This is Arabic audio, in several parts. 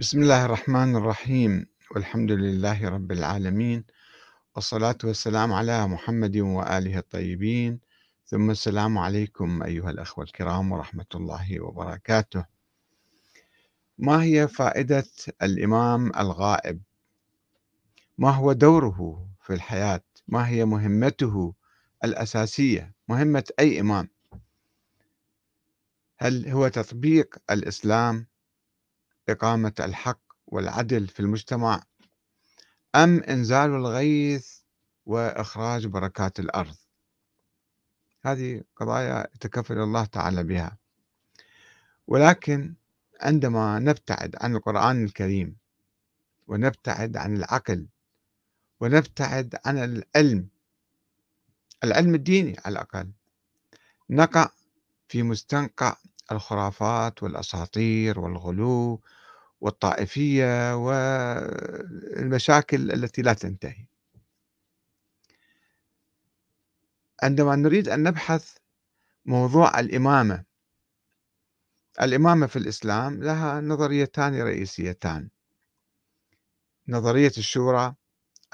بسم الله الرحمن الرحيم. والحمد لله رب العالمين. والصلاة والسلام على محمد وآله الطيبين. ثم السلام عليكم أيها الأخوة الكرام ورحمة الله وبركاته. ما هي فائدة الإمام الغائب؟ ما هو دوره في الحياة؟ ما هي مهمته الأساسية؟ مهمة أي إمام؟ هل هو تطبيق الإسلام إقامة الحق والعدل في المجتمع أم إنزال الغيث وإخراج بركات الأرض؟ هذه قضايا يتكفل الله تعالى بها. ولكن عندما نبتعد عن القرآن الكريم ونبتعد عن العقل ونبتعد عن العلم العلم الديني على الأقل نقع في مستنقع الخرافات والأساطير والغلو والطائفية والمشاكل التي لا تنتهي. عندما نريد أن نبحث موضوع الإمامة الإمامة في الإسلام لها نظريتان رئيسيتان. نظرية الشورى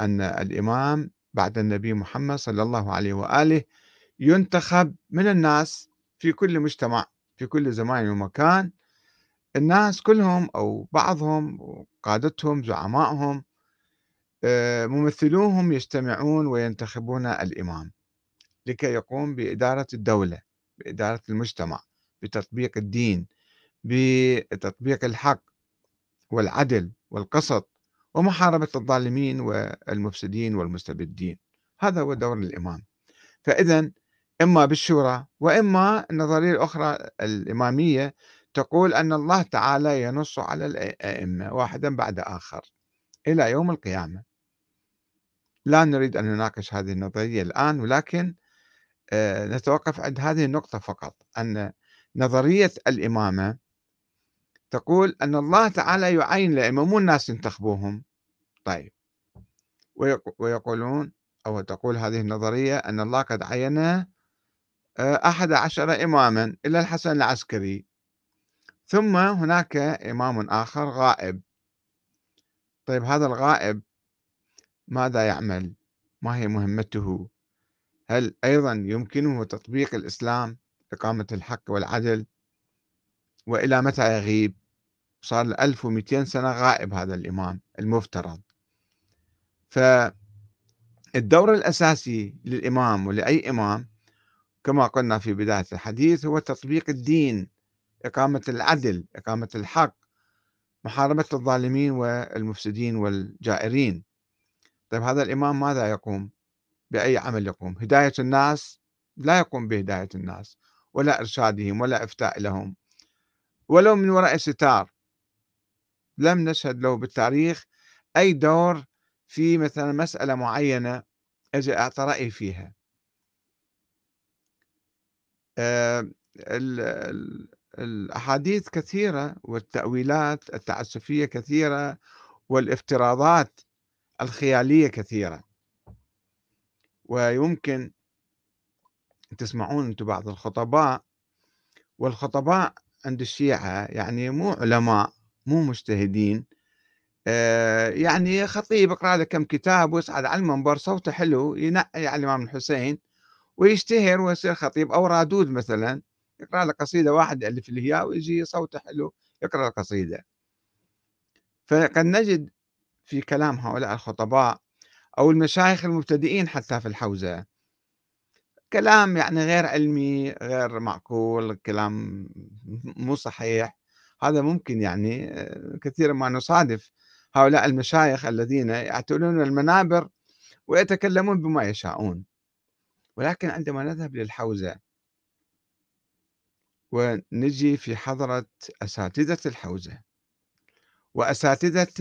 أن الإمام بعد النبي محمد صلى الله عليه وآله ينتخب من الناس في كل مجتمع في كل زمان ومكان الناس كلهم أو بعضهم قادتهم زعمائهم آه، ممثلوهم يجتمعون وينتخبون الإمام لكي يقوم بإدارة الدولة بإدارة المجتمع بتطبيق الدين بتطبيق الحق والعدل والقسط ومحاربة الظالمين والمفسدين والمستبدين. هذا هو دور الإمام. فإذا إما بالشورى وإما النظرية الأخرى الإمامية تقول أن الله تعالى ينص على الأئمة واحدا بعد آخر إلى يوم القيامة. لا نريد أن نناقش هذه النظرية الآن ولكن آه، نتوقف عند هذه النقطة فقط أن نظرية الإمامة تقول أن الله تعالى يعين الأئمة مو الناس ينتخبوهم. طيب. ويقولون أو تقول هذه النظرية أن الله قد عين آه، أحد عشر إماما إلا الحسن العسكري. ثم هناك إمام آخر غائب. طيب هذا الغائب ماذا يعمل؟ ما هي مهمته؟ هل أيضا يمكنه تطبيق الإسلام إقامة الحق والعدل؟ وإلى متى يغيب؟ صار 1200 سنة غائب هذا الإمام المفترض. فالدور الأساسي للإمام ولأي إمام كما قلنا في بداية الحديث هو تطبيق الدين. إقامة العدل إقامة الحق محاربة الظالمين والمفسدين والجائرين. طيب هذا الإمام ماذا يقوم؟ بأي عمل يقوم؟ هداية الناس؟ لا يقوم بهداية الناس ولا إرشادهم ولا إفتاء لهم. ولو من وراء ستار. لم نشهد له بالتاريخ أي دور في مثلا مسألة معينة أجي أعطى رأي فيها. أه الأحاديث كثيرة والتأويلات التعسفية كثيرة والافتراضات الخيالية كثيرة. ويمكن تسمعون أنتم بعض الخطباء والخطباء عند الشيعة يعني مو علماء مو مجتهدين. آه، يعني خطيب يقرأ له كم كتاب ويصعد على المنبر صوته حلو ينقي على الإمام الحسين ويشتهر ويصير خطيب أو رادود مثلا. يقرأ له قصيدة واحد يألف له إياه ويجي صوته حلو يقرأ القصيدة فقد نجد في كلام هؤلاء الخطباء أو المشايخ المبتدئين حتى في الحوزة. كلام يعني غير علمي غير معقول كلام مو صحيح. هذا ممكن يعني آه، كثيرا ما نصادف هؤلاء المشايخ الذين يعتلون المنابر ويتكلمون بما يشاءون. ولكن عندما نذهب للحوزة ونجي في حضرة أساتذة الحوزة وأساتذة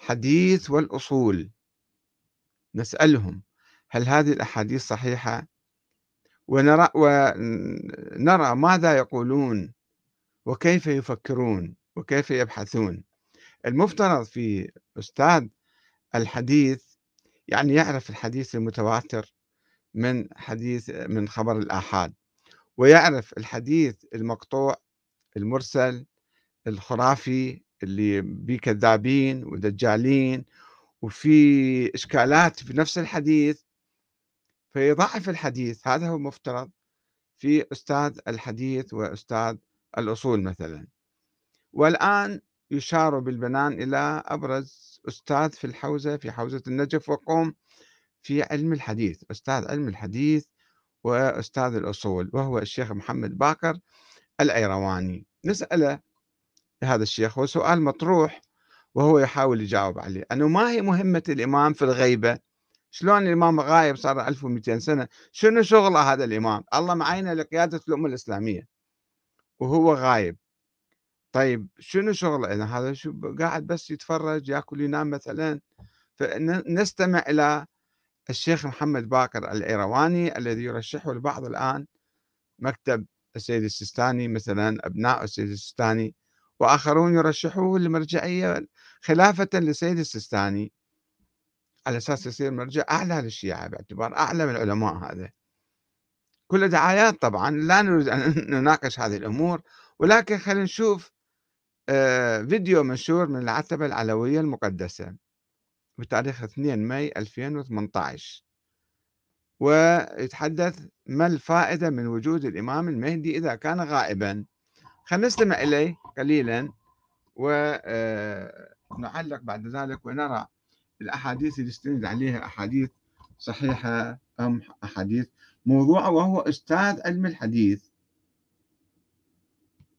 الحديث والأصول. نسألهم هل هذه الأحاديث صحيحة؟ ونرى, ونرى ماذا يقولون وكيف يفكرون وكيف يبحثون. المفترض في أستاذ الحديث يعني يعرف الحديث المتواتر من حديث من خبر الآحاد. ويعرف الحديث المقطوع المرسل الخرافي اللي بيه كذابين ودجالين وفي إشكالات في نفس الحديث فيضعف الحديث. هذا هو المفترض في أستاذ الحديث وأستاذ الأصول مثلا. والآن يشار بالبنان إلى أبرز أستاذ في الحوزة في حوزة النجف وقوم في علم الحديث. أستاذ علم الحديث وأستاذ الأصول وهو الشيخ محمد باكر الأيرواني. نسأله هذا الشيخ هو سؤال مطروح وهو يحاول يجاوب عليه. أنه ما هي مهمة الإمام في الغيبة؟ شلون الإمام غايب صار 1200 سنة؟ شنو شغله هذا الإمام؟ الله معينة لقيادة الأمة الإسلامية. وهو غايب. طيب شنو شغله؟ إذا هذا شو قاعد بس يتفرج ياكل ينام مثلا. فنستمع إلى الشيخ محمد باكر الإيرواني الذي يرشحه البعض الآن مكتب السيد السيستاني مثلا أبناء السيد السيستاني وآخرون يرشحوه للمرجعية خلافة للسيد السيستاني. على أساس يصير مرجع أعلى للشيعة باعتبار أعلى من العلماء هذا. كل دعايات طبعا لا نريد أن نناقش هذه الأمور ولكن خلينا نشوف آه، فيديو منشور من العتبة العلوية المقدسة. بتاريخ 2 ماي 2018 ويتحدث ما الفائدة من وجود الإمام المهدي إذا كان غائبا؟ خلينا نستمع إليه قليلا ونعلق آه، بعد ذلك ونرى الأحاديث اللي استند عليها أحاديث صحيحة أم أحاديث. موضوعة وهو أستاذ علم الحديث.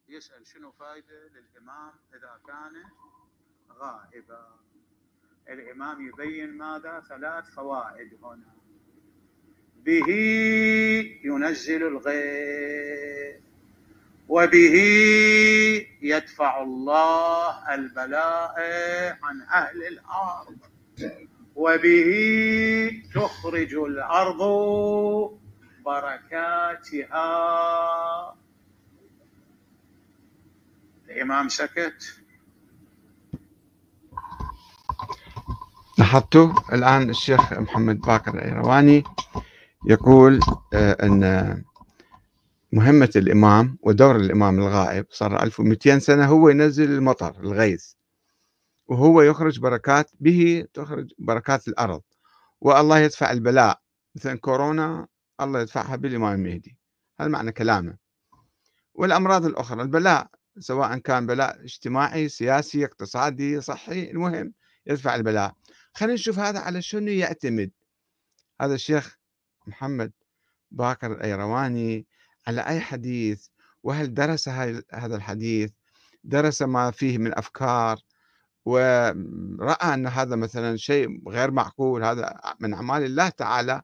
يسأل شنو فائدة للإمام إذا كان غائبا؟ الإمام يبين ماذا؟ ثلاث فوائد هنا. به ينزل الغيث وبه يدفع الله البلاء عن أهل الأرض. وبه تخرج الأرض بركاتها. الإمام سكت. لاحظتوا الآن الشيخ محمد باكر الأيرواني يقول آه، أن مهمة الإمام ودور الإمام الغائب صار 1200 سنة هو ينزل المطر الغيث وهو يخرج بركات به تخرج بركات الأرض والله يدفع البلاء. مثل كورونا الله يدفعها بالإمام المهدي. هذا معنى كلامه. والأمراض الأخرى البلاء سواء كان بلاء اجتماعي سياسي اقتصادي صحي المهم يدفع البلاء. خلينا نشوف هذا على شنو يعتمد. هذا الشيخ محمد باكر الأيرواني على أي حديث؟ وهل درس هذا الحديث؟ درس ما فيه من أفكار؟ ورأى أن هذا مثلا شيء غير معقول هذا من أعمال الله تعالى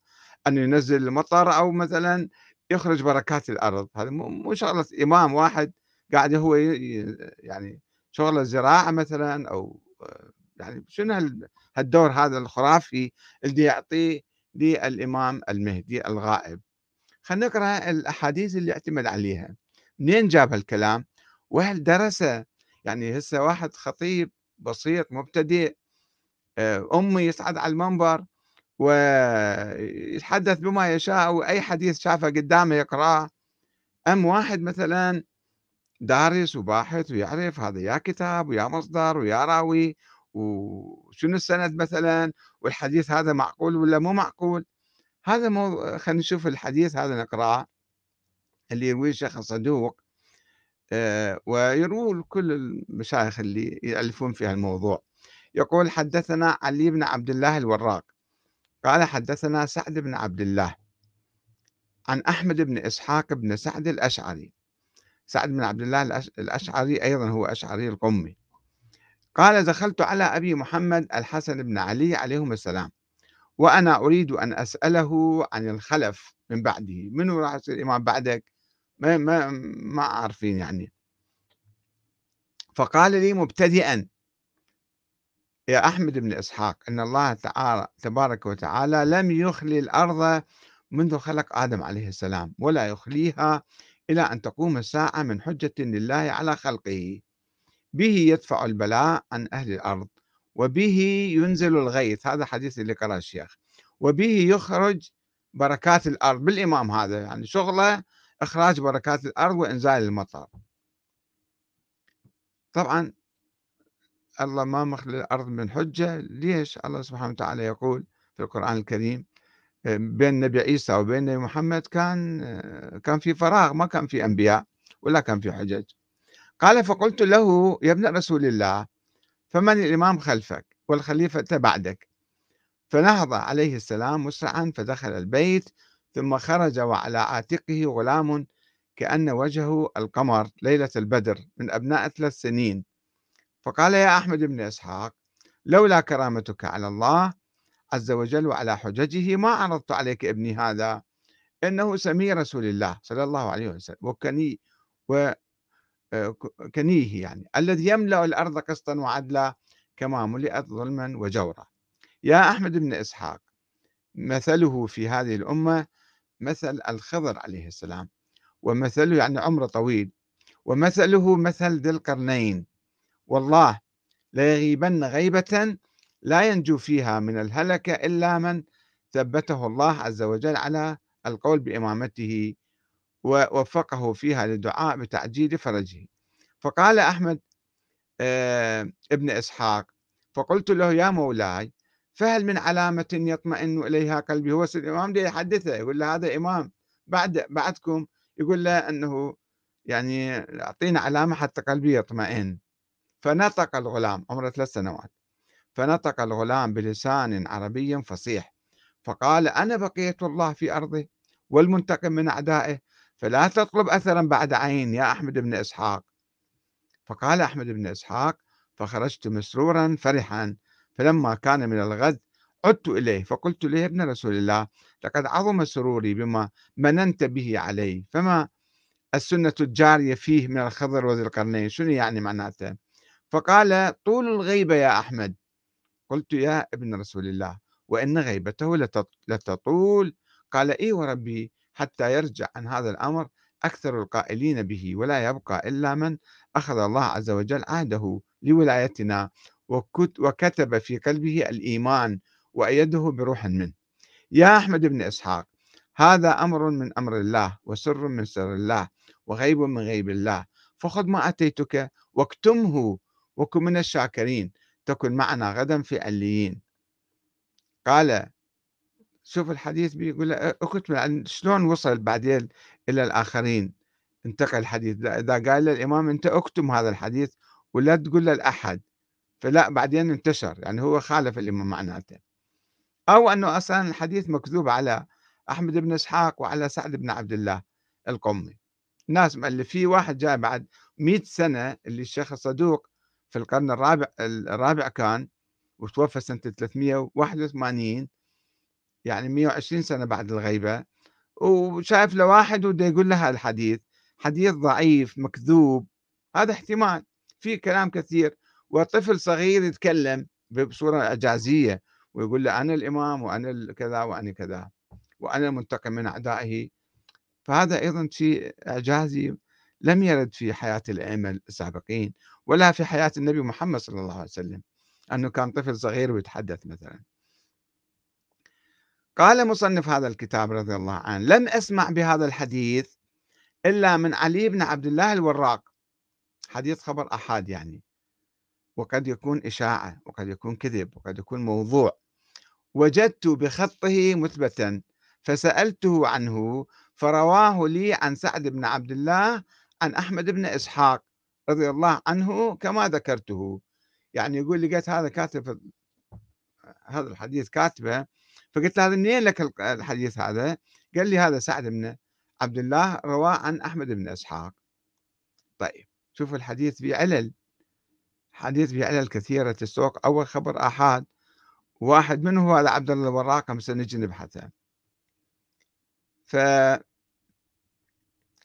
أن ينزل المطر أو مثلا يخرج بركات الأرض. هذا مو شغلة إمام واحد قاعد هو يعني شغلة زراعة مثلا أو يعني شنو هالدور هذا الخرافي اللي يعطيه للإمام المهدي الغائب. خلينا نقرأ الأحاديث اللي اعتمد عليها. منين جاب هالكلام؟ وهل درسه يعني هسه واحد خطيب بسيط مبتدئ آه، أمي يصعد على المنبر ويتحدث بما يشاء وأي حديث شافه قدامه يقرأه. أم واحد مثلا دارس وباحث ويعرف هذا يا كتاب ويا مصدر ويا راوي وشنو السند مثلا؟ والحديث هذا معقول ولا مو معقول؟ هذا مو خلينا نشوف الحديث هذا نقرأه اللي يرويه الشيخ الصدوق آه، ويروه كل المشايخ اللي يألفون في الموضوع. يقول حدثنا علي بن عبد الله الوراق. قال حدثنا سعد بن عبد الله عن أحمد بن إسحاق بن سعد الأشعري. سعد بن عبد الله الأشعري أيضا هو أشعري القمي. قال دخلت على أبي محمد الحسن بن علي عليهم السلام وأنا أريد أن أسأله عن الخلف من بعده منو راح يصير إمام بعدك؟ ما, ما, ما عارفين يعني. فقال لي مبتدئا يا أحمد بن إسحاق أن الله تعالى تبارك وتعالى لم يخلي الأرض منذ خلق آدم عليه السلام ولا يخليها إلى أن تقوم الساعة من حجة لله على خلقه. به يدفع البلاء عن أهل الأرض وبه ينزل الغيث. هذا حديث اللي قرأ الشيخ. وبه يخرج بركات الأرض. بالإمام هذا يعني شغله إخراج بركات الأرض وإنزال المطر. طبعا الله ما مخلي الأرض من حجة. ليش؟ الله سبحانه وتعالى يقول في القرآن الكريم بين نبي عيسى وبين نبي محمد كان كان في فراغ ما كان في أنبياء ولا كان في حجج. قال فقلت له يا ابن رسول الله فمن الإمام خلفك والخليفة بعدك؟ فنهض عليه السلام مسرعا فدخل البيت ثم خرج وعلى عاتقه غلام كأن وجهه القمر ليلة البدر من أبناء ثلاث سنين. فقال يا أحمد بن إسحاق لولا كرامتك على الله عز وجل وعلى حججه ما عرضت عليك ابني هذا إنه سمي رسول الله صلى الله عليه وسلم وكني وكنيه يعني. الذي يملأ الأرض قسطا وعدلا كما ملئت ظلما وجورا. يا أحمد بن إسحاق مثله في هذه الأمة مثل الخضر عليه السلام ومثله يعني عمره طويل ومثله مثل ذي القرنين. والله ليغيبن غيبة لا ينجو فيها من الهلكة إلا من ثبته الله عز وجل على القول بإمامته ووفقه فيها للدعاء بتعجيل فرجه. فقال أحمد آه، ابن إسحاق فقلت له يا مولاي فهل من علامة يطمئن إليها قلبي؟ هو الإمام دي يحدثه يقول له هذا إمام. بعد بعدكم يقول له أنه يعني أعطينا علامة حتى قلبي يطمئن. فنطق الغلام عمره ثلاث سنوات. فنطق الغلام بلسان عربي فصيح. فقال أنا بقية الله في أرضه والمنتقم من أعدائه فلا تطلب أثرا بعد عين يا أحمد بن إسحاق. فقال أحمد بن إسحاق فخرجت مسرورا فرحا فلما كان من الغد عدت إليه فقلت له ابن رسول الله لقد عظم سروري بما مننت به علي فما السنة الجارية فيه من الخضر وذي القرنين شنو يعني معناته؟ فقال طول الغيبة يا أحمد. قلت يا ابن رسول الله وإن غيبته لتطول. قال إي وربي حتى يرجع عن هذا الأمر أكثر القائلين به ولا يبقى إلا من أخذ الله عز وجل عهده لولايتنا وكتب في قلبه الإيمان وأيده بروح منه. يا أحمد بن إسحاق هذا أمر من أمر الله وسر من سر الله وغيب من غيب الله. فخذ ما أتيتك واكتمه وكن من الشاكرين. تكن معنا غدا في عليين قال شوف الحديث بيقول اكتب شلون وصل بعدين إلى الآخرين؟ انتقل الحديث. إذا قال للإمام أنت أكتم هذا الحديث ولا تقول للأحد فلا بعدين انتشر. يعني هو خالف الإمام معناته. أو أنه أصلا الحديث مكذوب على أحمد بن إسحاق وعلى سعد بن عبد الله القمي. ناس اللي في واحد جاء بعد 100 سنة اللي الشيخ الصدوق في القرن الرابع الرابع كان وتوفى سنة 381 يعني 120 سنة بعد الغيبة وشايف له واحد وده يقول له الحديث حديث ضعيف مكذوب هذا احتمال في كلام كثير وطفل صغير يتكلم بصورة إعجازية ويقول له أنا الإمام وأنا كذا وأنا كذا وأنا المنتقم من أعدائه. فهذا أيضا شيء إعجازي لم يرد في حياة الأئمة السابقين ولا في حياة النبي محمد صلى الله عليه وسلم أنه كان طفل صغير ويتحدث مثلا. قال مصنف هذا الكتاب رضي الله عنه لم أسمع بهذا الحديث إلا من علي بن عبد الله الوراق. حديث خبر أحد يعني. وقد يكون إشاعة وقد يكون كذب وقد يكون موضوع. وجدت بخطه مثبتا فسألته عنه فرواه لي عن سعد بن عبد الله عن أحمد بن إسحاق رضي الله عنه كما ذكرته. يعني يقول لقيت هذا كاتب هذا الحديث كاتبه فقلت له هذا منين لك الحديث هذا؟ قال لي هذا سعد بن عبد الله رواه عن أحمد بن إسحاق. طيب شوف الحديث بعلل حديث بعلل كثيرة السوق أول خبر احاد واحد منه هو هذا عبد الله الوراق سنجي نبحثه. ف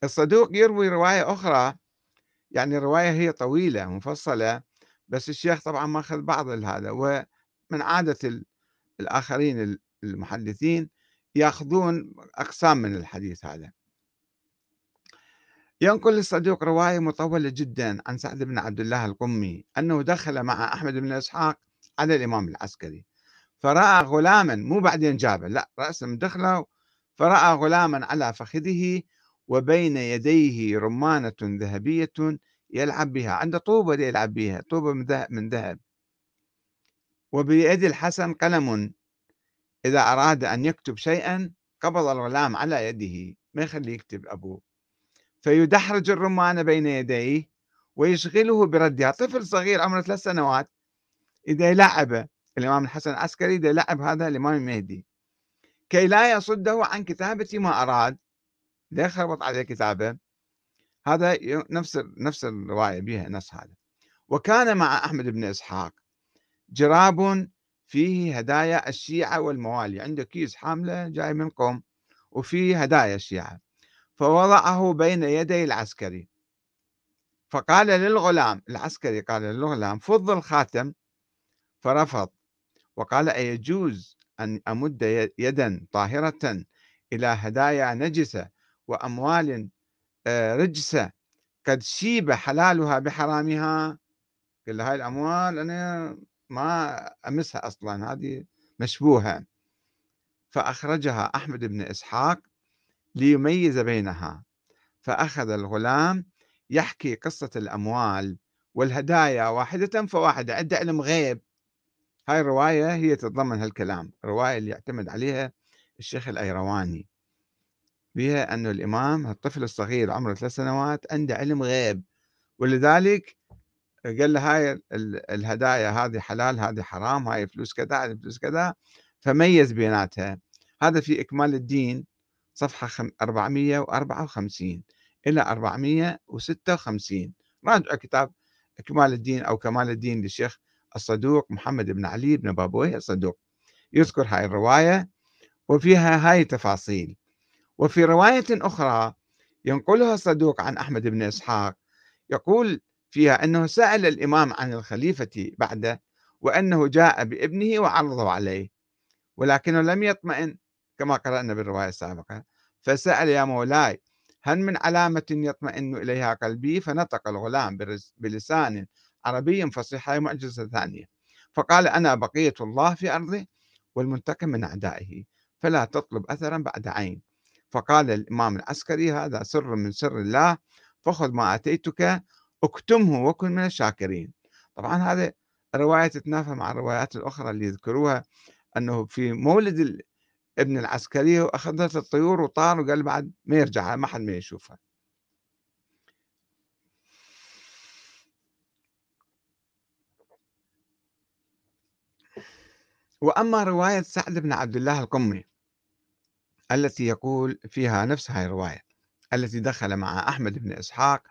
الصدوق يروي رواية أخرى يعني الروايه هي طويلة مفصله بس الشيخ طبعا ماخذ بعض هذا ومن عادة الآخرين المحدثين يأخذون أقسام من الحديث هذا. ينقل الصديق رواية مطولة جدا عن سعد بن عبد الله القمي أنه دخل مع أحمد بن إسحاق على الإمام العسكري فرأى غلاما مو بعدين جابه لا رأسا دخله فرأى غلاما على فخذه وبين يديه رمانة ذهبية يلعب بها عنده طوبة يلعب بها طوبة من ذهب. وبيد الحسن قلم إذا أراد أن يكتب شيئا قبض الغلام على يده ما يخليه يكتب أبوه؟ فيدحرج الرمان بين يديه ويشغله بردها. طفل صغير عمره ثلاث سنوات إذا لعب الإمام الحسن العسكري إذا لعب هذا الإمام المهدي كي لا يصده عن كتابة ما أراد لا يخربط عليه كتابه؟ هذا نفس نفس الرواية بها نفس هذا. وكان مع أحمد بن إسحاق جراب فيه هدايا الشيعة والموالي عنده كيس حاملة جاي من قوم وفيه هدايا الشيعة. فوضعه بين يدي العسكري. فقال للغلام العسكري قال للغلام فض الخاتم. فرفض. وقال أيجوز أن أمد يدا طاهرة إلى هدايا نجسة وأموال آه، رجسة قد شيب حلالها بحرامها. له هاي الأموال أنا ما أمسها أصلا هذه مشبوهة. فأخرجها أحمد بن إسحاق ليميز بينها. فأخذ الغلام يحكي قصة الأموال والهدايا واحدة فواحدة عنده علم غيب. هاي الرواية هي تتضمن هالكلام الرواية اللي يعتمد عليها الشيخ الأيرواني. بها أن الإمام الطفل الصغير عمره ثلاث سنوات عنده علم غيب. ولذلك قال له هاي الهدايا هذه حلال هذه حرام هاي فلوس كذا هذه فلوس كذا فميز بيناتها. هذا في إكمال الدين صفحة 454 إلى 456 راجعوا كتاب إكمال الدين أو كمال الدين للشيخ الصدوق محمد بن علي بن بابويه الصدوق. يذكر هاي الرواية وفيها هاي التفاصيل. وفي رواية أخرى ينقلها الصدوق عن أحمد بن إسحاق. يقول فيها أنه سأل الإمام عن الخليفة بعده وأنه جاء بابنه وعرضه عليه ولكنه لم يطمئن كما قرأنا بالرواية السابقة فسأل يا مولاي هل من علامة يطمئن إليها قلبي فنطق الغلام بلسان عربي فصيح معجزة ثانية فقال أنا بقية الله في أرضه والمنتقم من أعدائه فلا تطلب أثرا بعد عين. فقال الإمام العسكري هذا سر من سر الله فخذ ما أتيتك اكتمه وكن من الشاكرين. طبعا هذه الرواية تتنافى مع الروايات الأخرى اللي يذكروها أنه في مولد ابن العسكري أخذت الطيور وطار وقال بعد ما يرجع ما حد ما يشوفها. وأما رواية سعد بن عبد الله القمي التي يقول فيها نفس هاي الرواية التي دخل مع أحمد بن إسحاق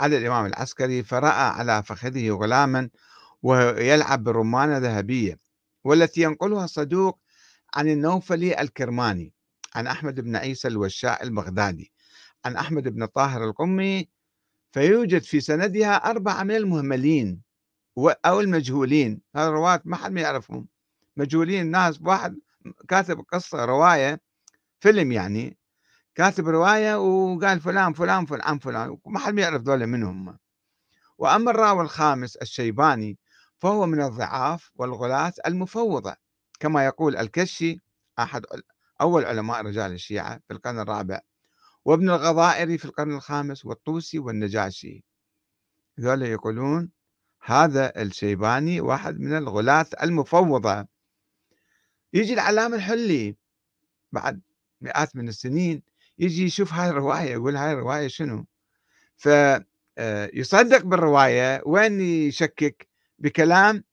على الإمام العسكري فرأى على فخذه غلاما ويلعب برمانة ذهبية والتي ينقلها الصدوق عن النوفلي الكرماني عن أحمد بن عيسى الوشاء البغدادي عن أحمد بن طاهر القمي فيوجد في سندها أربعة من المهملين أو المجهولين هذا الرواة ما حد ما يعرفهم مجهولين ناس واحد كاتب قصة رواية فيلم يعني كاتب رواية وقال فلان فلان فلان فلان ما حد يعرف ذولا منهم. وأما الراوي الخامس الشيباني فهو من الضعاف والغلاة المفوضة كما يقول الكشي أحد أول علماء رجال الشيعة في القرن الرابع وابن الغضائري في القرن الخامس والطوسي والنجاشي. ذولا يقولون هذا الشيباني واحد من الغلاة المفوضة. يجي العلامة الحلي بعد مئات من السنين يجي يشوف هاي الرواية يقول هاي الرواية شنو؟ فيصدق آه، بالرواية وين يشكك؟ بكلام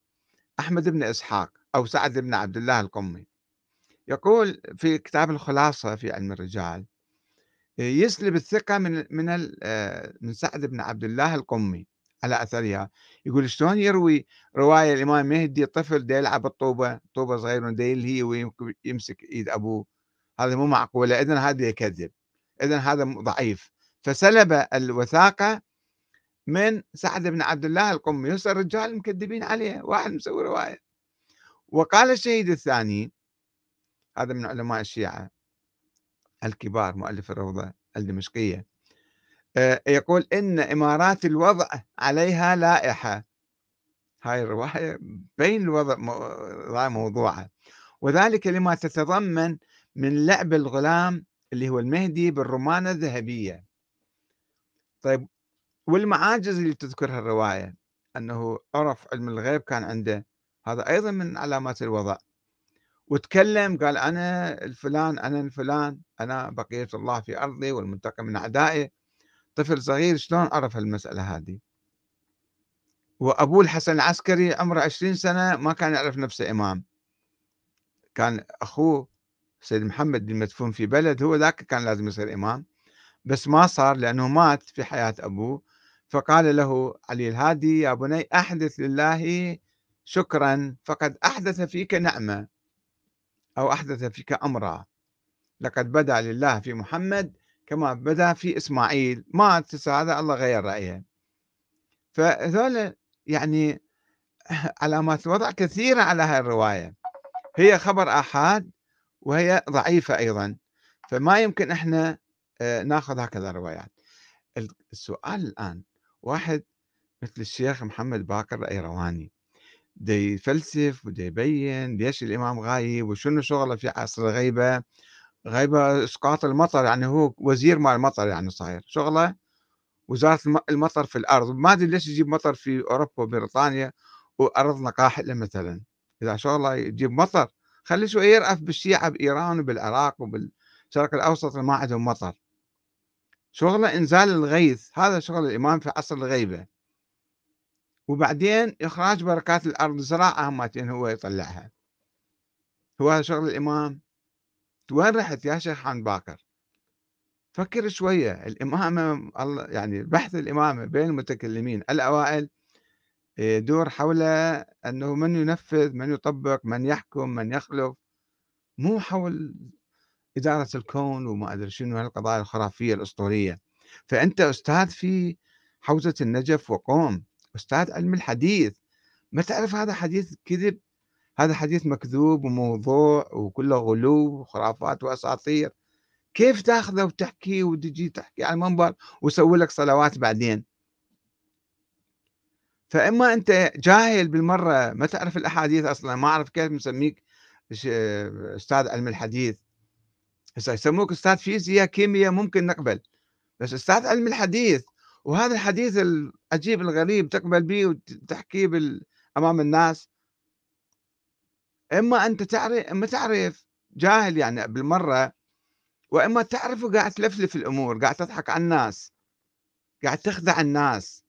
أحمد بن إسحاق أو سعد بن عبد الله القمي. يقول في كتاب الخلاصة في علم الرجال يسلب الثقة من من آه، من سعد بن عبد الله القمي على أثرها. يقول شلون يروي رواية الإمام مهدي طفل دا يلعب الطوبه طوبة صغيره دا يلهي ويمسك إيد أبوه؟ هذا مو معقولة اذا هذا يكذب اذا هذا ضعيف. فسلب الوثاقة من سعد بن عبد الله القمي. يصير الرجال مكذبين عليه واحد مسوي رواية. وقال الشهيد الثاني هذا من علماء الشيعة الكبار مؤلف الروضة الدمشقية آه، يقول إن إمارات الوضع عليها لائحة. هاي الرواية بين الوضع موضوعها. وذلك لما تتضمن من لعب الغلام اللي هو المهدي بالرمانة الذهبية. طيب والمعاجز اللي تذكرها الرواية؟ أنه عرف علم الغيب كان عنده. هذا أيضا من علامات الوضع. وتكلم قال أنا الفلان أنا الفلان أنا بقية الله في أرضي والمنتقم من أعدائي. طفل صغير شلون عرف المسألة هذه؟ وأبوه الحسن العسكري عمره عشرين سنة ما كان يعرف نفسه إمام. كان أخوه سيد محمد المدفون في بلد هو ذاك كان لازم يصير إمام. بس ما صار لأنه مات في حياة أبوه. فقال له علي الهادي يا بني أحدث لله شكرا فقد أحدث فيك نعمة أو أحدث فيك أمرا. لقد بدا لله في محمد كما بدا في إسماعيل. مات هذا الله غير رأيه. فهذول يعني علامات الوضع كثيرة على هذه الرواية. هي خبر آحاد وهي ضعيفة أيضا. فما يمكن إحنا آه، ناخذ هكذا روايات. السؤال الآن واحد مثل الشيخ محمد باكر الأيرواني دي يفلسف ودي يبين ليش الإمام غايب وشنو شغله في عصر الغيبة؟ غيبة إسقاط المطر يعني هو وزير مال المطر يعني صاير شغله وزارة المطر في الأرض. ما أدري ليش يجيب مطر في أوروبا وبريطانيا وأرضنا قاحلة مثلا. إذا شغله يجيب مطر خلي شوية يرأف بالشيعة بإيران وبالعراق وبالشرق الأوسط اللي ما عندهم مطر. شغله إنزال الغيث هذا شغل الإمام في عصر الغيبة. وبعدين إخراج بركات الأرض زراعة همتين هو يطلعها. هو هذا شغل الإمام وين رحت يا شيخ حان باكر؟ فكر شوية الإمامة يعني بحث الإمامة بين المتكلمين الأوائل يدور حول أنه من ينفذ من يطبق من يحكم من يخلف. مو حول إدارة الكون وما أدري شنو هالقضايا الخرافية الأسطورية. فأنت أستاذ في حوزة النجف وقوم أستاذ علم الحديث. ما تعرف هذا حديث كذب؟ هذا حديث مكذوب وموضوع وكله غلو وخرافات وأساطير. كيف تأخذه وتحكي وتجي تحكي على المنبر وسوي لك صلوات بعدين؟ فإما أنت جاهل بالمرة ما تعرف الأحاديث أصلا ما أعرف كيف مسميك أستاذ علم الحديث. هسه يسموك أستاذ فيزياء كيمياء ممكن نقبل بس أستاذ علم الحديث وهذا الحديث العجيب الغريب تقبل به وتحكيه أمام الناس. إما أنت تعرف إما تعرف جاهل يعني بالمرة وإما تعرف وقاعد تلفلف الأمور قاعد تضحك على الناس قاعد تخدع الناس.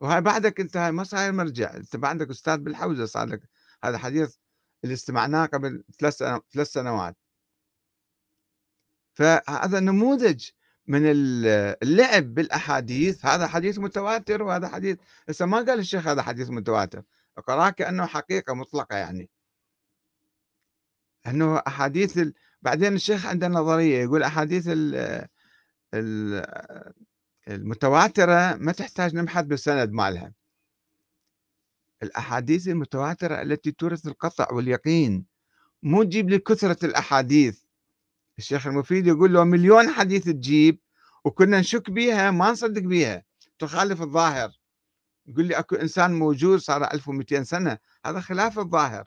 وهاي بعدك أنت هاي ما صاير مرجع أنت بعدك أستاذ بالحوزة صار لك هذا حديث اللي استمعناه قبل ثلاث ثلاث سنوات. فهذا نموذج من اللعب بالأحاديث هذا حديث متواتر وهذا حديث هسه ما قال الشيخ هذا حديث متواتر اقرأه كأنه حقيقة مطلقة يعني. إنه أحاديث ال... بعدين الشيخ عنده نظرية يقول أحاديث ال... ال... المتواترة ما تحتاج نبحث بالسند مالها. الأحاديث المتواترة التي تورث القطع واليقين مو تجيب لي كثرة الأحاديث. الشيخ المفيد يقول له مليون حديث تجيب وكنا نشك بيها ما نصدق بيها تخالف الظاهر. يقول لي أكو إنسان موجود صار 1200 سنة هذا خلاف الظاهر.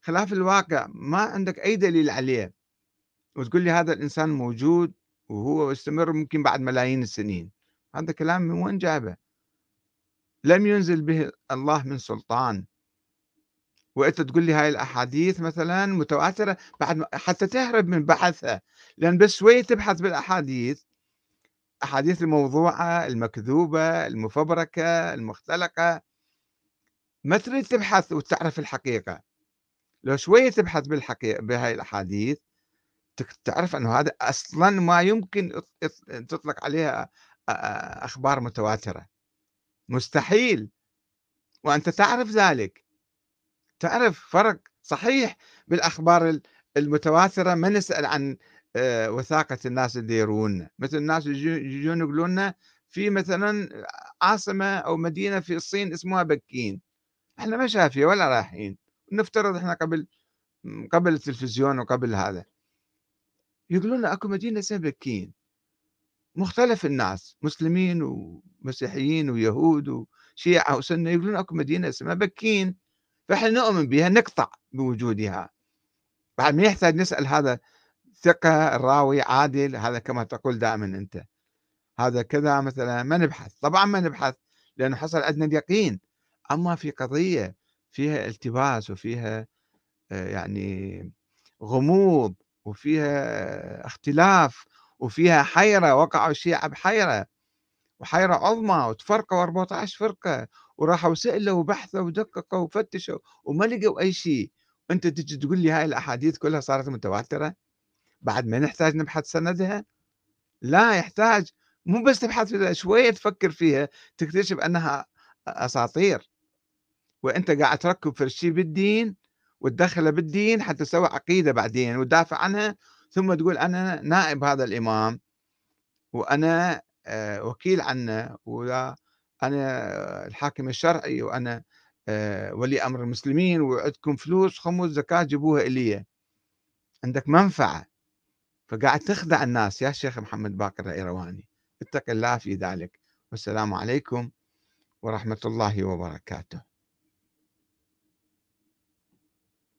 خلاف الواقع ما عندك أي دليل عليه. وتقول لي هذا الإنسان موجود وهو يستمر ممكن بعد ملايين السنين. هذا كلام من وين جابه؟ لم ينزل به الله من سلطان. وأنت تقول لي هاي الأحاديث مثلا متواترة بعد حتى تهرب من بحثها لأن بس شوي تبحث بالأحاديث؟ أحاديث الموضوعة المكذوبة المفبركة المختلقة. ما تريد تبحث وتعرف الحقيقة. لو شوية تبحث بالحقيقة بهاي الأحاديث تعرف إنه هذا أصلا ما يمكن تطلق عليها أخبار متواترة. مستحيل. وأنت تعرف ذلك. تعرف فرق صحيح بالأخبار المتواترة. ما نسأل عن وثاقة الناس اللي يرونا مثل الناس يجون يقولون لنا في مثلا عاصمة أو مدينة في الصين اسمها بكين. إحنا ما شايفين ولا رايحين. نفترض إحنا قبل قبل التلفزيون وقبل هذا. يقولون أكو مدينة اسمها بكين. مختلف الناس مسلمين ومسيحيين ويهود وشيعة وسنة يقولون أكو مدينة اسمها بكين. فإحنا نؤمن بها نقطع بوجودها. بعد ما يحتاج نسأل هذا ثقة الراوي عادل هذا كما تقول دائما أنت. هذا كذا مثلا ما نبحث. طبعا ما نبحث لأنه حصل عندنا اليقين. أما في قضية فيها التباس وفيها آه، يعني غموض وفيها اختلاف وفيها حيرة وقعوا الشيعة بحيرة وحيرة عظمى وتفرقوا 14 فرقة وراحوا سألوا وبحثوا ودققوا وفتشوا وما لقوا أي شيء. أنت تجي تقول لي هاي الأحاديث كلها صارت متواترة؟ بعد ما نحتاج نبحث سندها؟ لا يحتاج. مو بس تبحث فيها شوية تفكر فيها تكتشف أنها أساطير. وأنت قاعد تركب الشيء بالدين وتدخله بالدين حتى تسوي عقيدة بعدين وتدافع عنها ثم تقول أنا نائب هذا الإمام وأنا آه، وكيل عنه ولا أنا الحاكم الشرعي وأنا آه، ولي أمر المسلمين وعندكم فلوس خمس زكاة جيبوها إلي. عندك منفعة. فقاعد تخدع الناس. يا شيخ محمد باقر الإيرواني اتق الله في ذلك. والسلام عليكم ورحمة الله وبركاته.